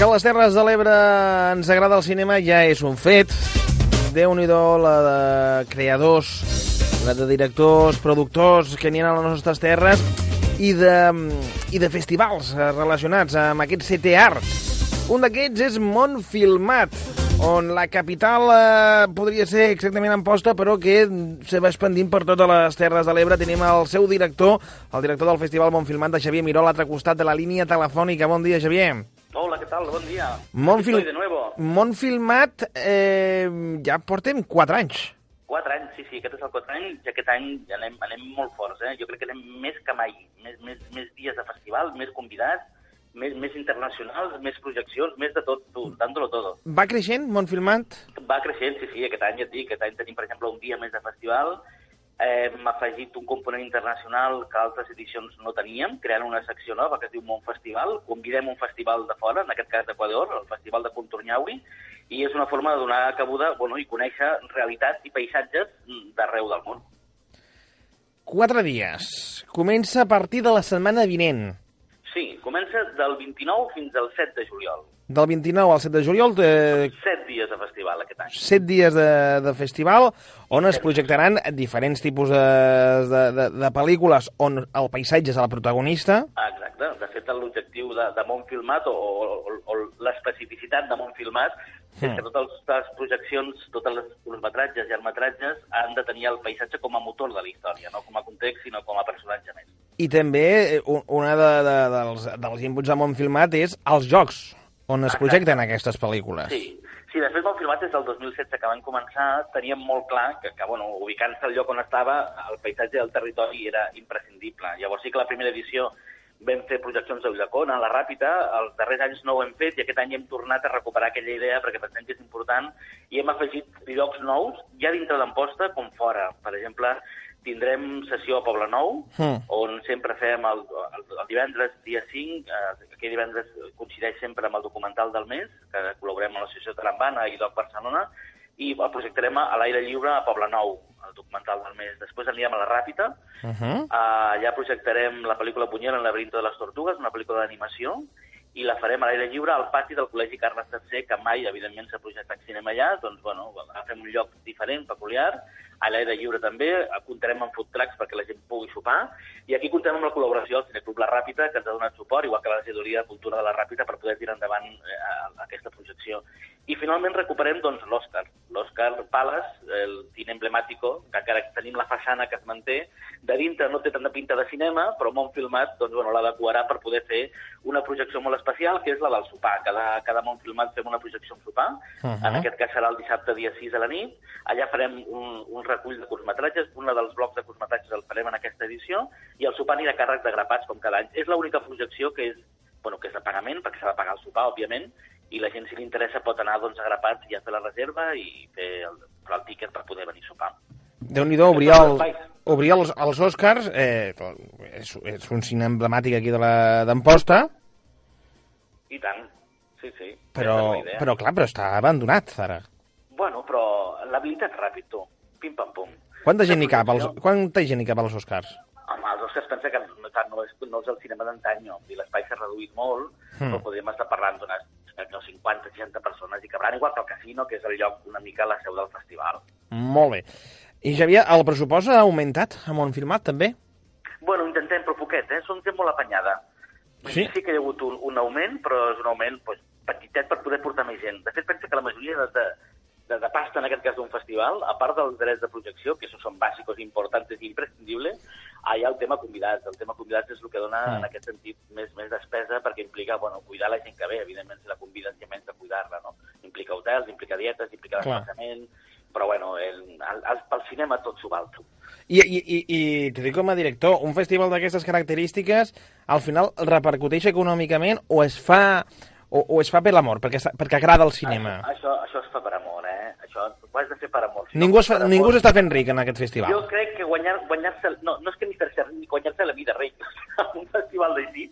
Que les Terres de l'Ebre ens agrada el cinema ja és un fet. déu nhi la de creadors, la de directors, productors que n'hi ha a les nostres terres i de, i de festivals relacionats amb aquest CT Art. Un d'aquests és Montfilmat, on la capital eh, podria ser exactament Amposta, però que se va expandint per totes les Terres de l'Ebre. Tenim el seu director, el director del Festival Montfilmat, de Xavier Miró, a l'altre costat de la línia telefònica. Bon dia, Xavier. Hola, ¿qué tal? Buen día. Montfil... Estoy de nuevo. Montfilmat eh, ja portem 4 anys. 4 anys, sí, sí, aquest és el 4 any, i aquest any ja anem, anem molt forts, eh? Jo crec que anem més que mai, més, més, més dies de festival, més convidats, més, més internacionals, més projeccions, més de tot, tu, dándolo todo. Va creixent, Montfilmat? Va creixent, sí, sí, aquest any ja et dic, aquest any tenim, per exemple, un dia més de festival, hem afegit un component internacional que altres edicions no teníem, creant una secció nova que es diu Mont Festival. Convidem un festival de fora, en aquest cas d'Equador, el Festival de Contornyaui, i és una forma de donar cabuda bueno, i conèixer realitats i paisatges d'arreu del món. Quatre dies. Comença a partir de la setmana vinent. Sí, comença del 29 fins al 7 de juliol. Del 29 al 7 de juliol... Eh, 7 dies de festival aquest any. 7 dies de, de festival on es projectaran diferents tipus de, de, de, de pel·lícules on el paisatge és la protagonista. Exacte. De fet, l'objectiu de, de Montfilmat o, o, o l'especificitat de Montfilmat mm. és que totes les projeccions, tots els curtmetratges i llargmetratges han de tenir el paisatge com a motor de la història, no com a context, sinó com a personatge més. I també eh, una de, de, dels, dels inputs de Montfilmat és els jocs on es projecten aquestes pel·lícules. Sí, sí de fet, el filmat des del 2016 que van començar, teníem molt clar que, que bueno, ubicant-se al lloc on estava, el paisatge del territori era imprescindible. Llavors sí que la primera edició vam fer projeccions a Ullacona, a la Ràpita, els darrers anys no ho hem fet i aquest any hem tornat a recuperar aquella idea perquè pensem que és important i hem afegit llocs nous, ja dintre d'Amposta com fora. Per exemple, tindrem sessió a Poble Nou, mm. on sempre fem el divendres, dia 5, eh, aquell divendres coincideix sempre amb el documental del mes, que col·laborem amb l'Associació Trambana i Doc Barcelona, i el projectarem a l'aire lliure a Poble Nou, el documental del mes. Després anirem a la Ràpita, uh -huh. uh, allà projectarem la pel·lícula Punyera en laberinto de les tortugues, una pel·lícula d'animació, i la farem a l'aire lliure al pati del Col·legi Carles III, que mai, evidentment, s'ha projectat cinema allà, doncs, bueno, agafem un lloc diferent, peculiar, a l'aire lliure també, comptarem amb food trucks perquè la gent pugui sopar, i aquí comptem amb la col·laboració del Cineclub La Ràpita, que ens ha donat suport, igual que la regidoria de Cultura de la Ràpita, per poder tirar endavant eh, aquesta projecció. I finalment recuperem doncs, l'Òscar, l'Òscar Palace, el cine emblemàtico, que encara tenim la façana que es manté, de dintre no té tanta pinta de cinema, però molt filmat doncs, bueno, l'adequarà per poder fer una projecció molt especial, que és la del sopar. Cada, cada món filmat fem una projecció amb sopar, uh -huh. en aquest cas serà el dissabte dia 6 a la nit, allà farem un, un recull de curtmetratges, un dels blocs de curtmetratges el farem en aquesta edició, i el sopar anirà a càrrec de grapats com cada any. És l'única projecció que és bueno, que és de pagament, perquè s'ha de pagar el sopar, òbviament, i la gent, si li interessa, pot anar doncs, a Grapats i a fer la reserva i fer el, el tíquet per poder venir a sopar. Déu-n'hi-do, obrir, el, obrir els, els Oscars, eh, és, és un cine emblemàtic aquí d'Amposta. I tant, sí, sí. Però, però clar, però està abandonat, ara. Bueno, però l'habilitat ràpid, tu. Pim-pam-pum. Quanta gent hi cap, als, quanta gent hi cap als Oscars? Home, els Oscars pensa que no, no, és, no és el cinema d'antany, l'espai s'ha reduït molt, hmm. però podríem estar parlant d'unes no, 50, 60 persones i cabran igual que el casino, que és el lloc una mica la seu del festival. Molt bé. I Xavier, el pressupost ha augmentat a Montfirmat també? Bueno, intentem, però poquet, eh? Som gent molt apanyada. Sí? Sí que hi ha hagut un, un augment, però és un augment pues, petitet per poder portar més gent. De fet, pensa que la majoria de, de, de, de pasta, en aquest cas d'un festival, a part dels drets de projecció, que són bàsics, importants i imprescindibles, ah, hi ha el tema convidats. El tema convidats és el que dona, mm. en aquest sentit, més, més despesa perquè implica bueno, cuidar la gent que ve. Evidentment, si la convides, ja menys de cuidar-la. No? Implica hotels, implica dietes, implica desplaçament, però bueno, el, el, el, pel cinema tot s'ho val. tu. I, i, i, i t'ho dic com a director, un festival d'aquestes característiques al final repercuteix econòmicament o es fa, o, o es fa per l'amor, perquè, perquè agrada el cinema? Això, això es fa per amor, eh? Has de fer per amor. Si Ningú, no es fa, per amor- ningú s'està fent ric en aquest festival. Jo crec que guanyar, guanyar-se... No, no és que ni fer-se ni guanyar-se la vida ric. un festival d'així,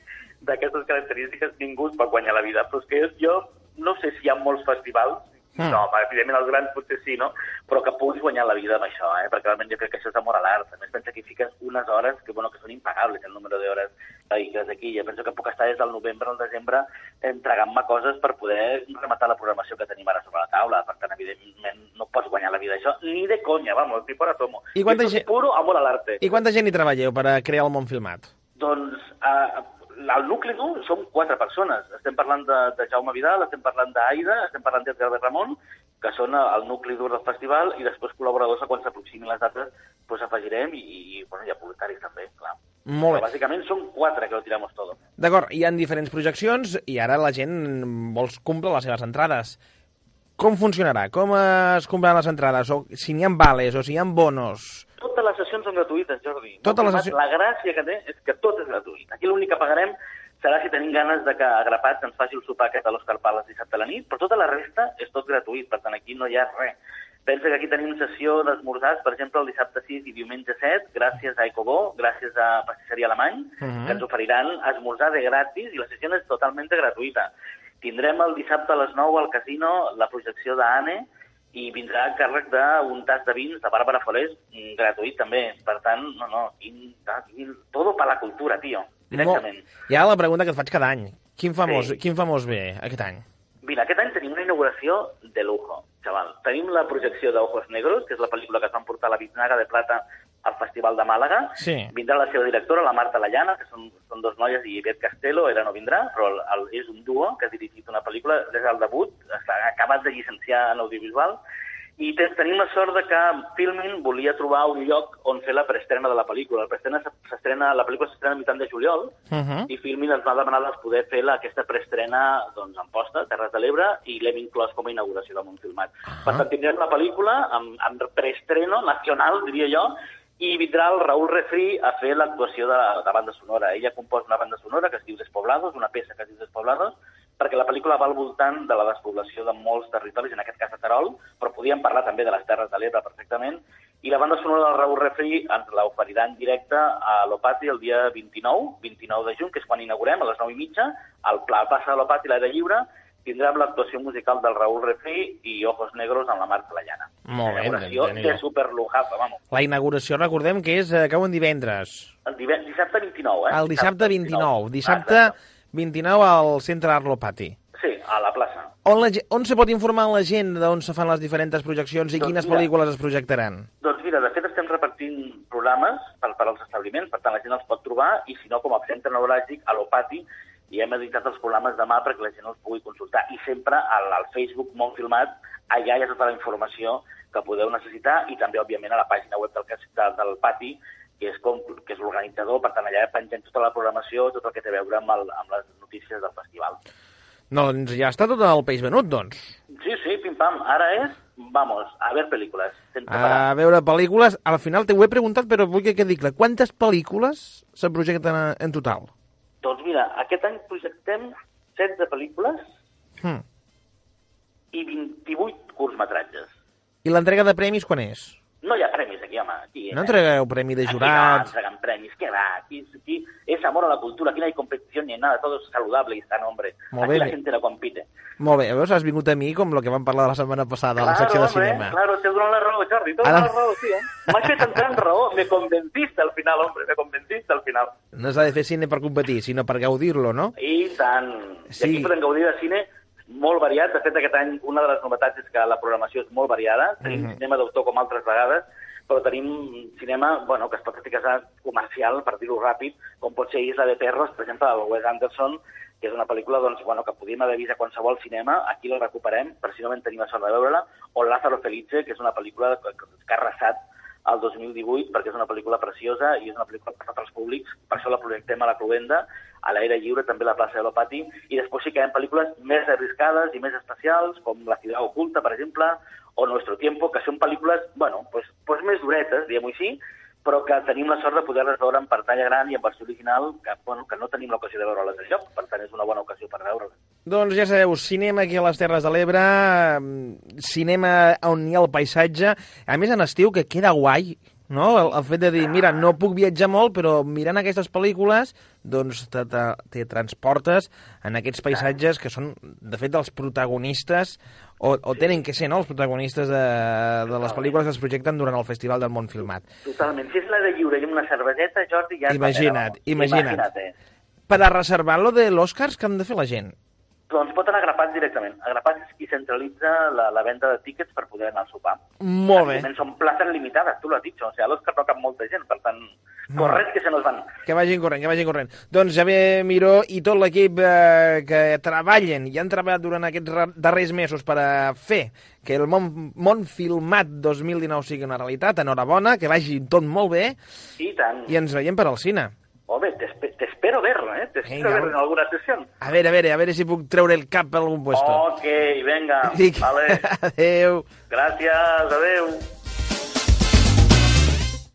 d'aquestes característiques, ningú es pot guanyar la vida. Però és que jo no sé si hi ha molts festivals, Mm. no, evidentment els grans potser sí, no? però que puguis guanyar la vida amb això, eh? perquè realment jo crec que això és amor a l'art. A més, pensa que hi fiques unes hores que, bueno, que són impagables, el número d'hores que dediques aquí. Jo penso que puc estar des del novembre al desembre entregant-me coses per poder rematar la programació que tenim ara sobre la taula. Per tant, evidentment, no pots guanyar la vida d'això, ni de conya, vamos, ni por atomo. I quanta gent- puro amor a l'arte. I quanta gent hi treballeu per a crear el món filmat? Doncs eh, al nucli dur som quatre persones. Estem parlant de, de Jaume Vidal, estem parlant d'Aida, estem parlant d'Edgar de Ramon, que són el nucli dur del festival, i després col·laboradors a quan s'aproximin les dates doncs afegirem i, i, bueno, hi ha voluntaris també, clar. Molt Però bé. bàsicament són quatre que lo tiramos todo. D'acord, hi ha diferents projeccions i ara la gent vols comprar les seves entrades. Com funcionarà? Com es compraran les entrades? O si n'hi ha vales o si hi ha bonos? Les sessions són gratuïtes, Jordi. Totes les Molt sessions- La gràcia que té és que tot és gratuït. Aquí l'únic que pagarem serà si tenim ganes de que Agrapats ens faci el sopar aquest a l'Òscar Pales dissabte a la nit, però tota la resta és tot gratuït, per tant aquí no hi ha res. Pensa que aquí tenim sessió d'esmorzars, per exemple, el dissabte 6 i diumenge 7, gràcies a Ecobó, gràcies a Pastisseria Alemany, Mhm. que ens oferiran esmorzar de gratis i la sessió és totalment gratuïta. Tindrem el dissabte a les 9 al casino la projecció d'Ane i vindrà a càrrec d'un tas de vins de Bàrbara Forés mm, gratuït també. Per tant, no, no, quin, quin, todo para la cultura, tio, directament. Molt. Hi ha la pregunta que et faig cada any. Quin famós, Sí. quin famós ve aquest any? Mira, aquest any tenim una inauguració de lujo, xaval. Tenim la projecció d'Ojos Negros, que és la pel·lícula que es van portar a la Biznaga de Plata al Festival de Màlaga. Sí. Vindrà la seva directora, la Marta Lallana, que són, són dos noies, i Ivet Castelo, ella no vindrà, però el, el, és un duo que ha dirigit una pel·lícula, és el debut, està acabat de llicenciar en audiovisual, i te- tenim la sort de que Filmin volia trobar un lloc on fer la preestrena de la pel·lícula. La preestrena s'estrena, la pel·lícula s'estrena a mitjan de juliol, Uh -huh. i Filmin ens va demanar doncs, poder fer la, aquesta preestrena doncs, en posta, Terres de l'Ebre, i l'hem inclòs com a inauguració del món filmat. Per tant, tindrem la pel·lícula amb, amb preestreno nacional, diria jo, i vindrà el Raül Refri a fer l'actuació de, de banda sonora. Ella composa una banda sonora que es diu Despoblados, una peça que es diu Despoblados, perquè la pel·lícula va al voltant de la despoblació de molts territoris, en aquest cas a Terol, però podíem parlar també de les Terres de l'Ebre perfectament, i la banda sonora del Raül Refri ens l'oferirà en directe a l'Opati el dia 29, 29 de juny, que és quan inaugurem, a les 9 i mitja, al Pla Passa de l'Opati, l'aire lliure, tindrem l'actuació musical del Raül Refri i Ojos Negros amb la Marta Lallana. Molt bé, Inauguració Déu-n'hi-do. de superlujazo, vamos. La inauguració, recordem que és eh, cau en divendres. El dive- dissabte 29, eh? El dissabte 29. Dissabte Exacte. 29 al centre Arlopati. Sí, a la plaça. On, la, on se pot informar la gent d'on se fan les diferents projeccions i Doncs quines mira. pel·lícules es projectaran? Doncs mira, de fet estem repartint programes per, per als establiments, per tant la gent els pot trobar i si no com a centre neuràgic a l'Opati i hem editat els programes demà perquè la gent els pugui consultar i sempre al, al Facebook Món Filmat allà hi ha tota la informació que podeu necessitar i també òbviament a la pàgina web del, del, del Pati que és, com, que és l'organitzador, per tant allà pengem tota la programació, tot el que té a veure amb, el, amb les notícies del festival. Doncs ja està tot el peix venut, doncs. Sí, sí, pim-pam, ara és, vamos, a ver pel·lícules. A veure pel·lícules. Al final t'ho he preguntat, però vull que quedi clar. Quantes pel·lícules se projecten en, en total? Doncs mira, aquest any projectem 16 pel·lícules Hmm. i 28 curtmetratges. I l'entrega de premis quan és? No hi ha premis aquí, home. Aquí, No entregueu premi de Aquí no entregan premis, ¿qué va? Aquí, aquí es amor a la cultura, aquí no hay competición ni nada, todo es saludable y hombre. Molt aquí bé, la bé. gente no compite. Molt bé, veus, has vingut a mi com el que vam parlar la setmana passada a la secció de hombre, cinema. claro, te dono la raó, Jordi, dono Ara- la raó, sí, eh? M'has fet entrar en raó, me convenciste al final, hombre, me convenciste al final. No s'ha de fer cine per competir, sinó per gaudir-lo, no? I tant. Sí. I aquí podem gaudir de cine molt variat. De fet, aquest any una de les novetats és que la programació és molt variada. Tenim Mhm. cinema d'autor com altres vegades, però tenim cinema bueno, que es pot etiquetar comercial, per dir-ho ràpid, com pot ser Isla de Perros, per exemple, del Wes Anderson, que és una pel·lícula doncs, bueno, que podíem haver vist a qualsevol cinema, aquí la recuperem, per si no vam tenir la sort de veure-la, o Lázaro Felice, que és una pel·lícula que, que ha arrasat el 2018 perquè és una pel·lícula preciosa i és una pel·lícula per tots els públics, per això la projectem a la Cluenda, a l'aire lliure, també a la plaça de l'Opati, i després sí que hi ha pel·lícules més arriscades i més especials, com La ciutat oculta, per exemple, o Nuestro Tiempo, que són pel·lícules, bueno, pues, pues més duretes, diguem-ho així, però que tenim la sort de poder-les veure en pantalla gran i en versió original, que, bueno, que no tenim l'ocasió de veure-les enlloc, per tant és una bona ocasió per veure-les. Doncs ja sabeu, cinema aquí a les Terres de l'Ebre, mm, cinema on hi ha el paisatge, a més en estiu que queda guai, no? El, el fet de dir, mira, no puc viatjar molt, però mirant aquestes pel·lícules, doncs te, te, te transportes en aquests paisatges que són, de fet, els protagonistes, o, o tenen que ser, no?, els protagonistes de, de les pel·lícules que es projecten durant el Festival del Món Filmat. Totalment. Si és la de lliure i una cerveseta, Jordi, ja... Imagina't, imagina't. Imagina't, eh? Per a reservar lo de l'Oscars, què han de fer la gent? Doncs pot anar a Grapats directament. A Grapats és qui centralitza la, la venda de tíquets per poder anar al sopar. Molt bé. Evidentment són places limitades, tu l'has dit, o sigui, a l'Òscar no cap molta gent, per tant, correcte que se nos van. Que vagin corrent, que vagin corrent. Doncs Javier Miró i tot l'equip eh, que treballen i han treballat durant aquests darrers mesos per a fer que el món, món filmat 2019 sigui una realitat, enhorabona, que vagi tot molt bé I tant. i ens veiem per al cine. Home, t'espe- t'espero verlo, eh? Vinga, verlo en alguna sessió. A veure, a veure, a veure si puc treure el cap per algun puesto. Ok, venga, vale. Adéu. Gràcies, adeu.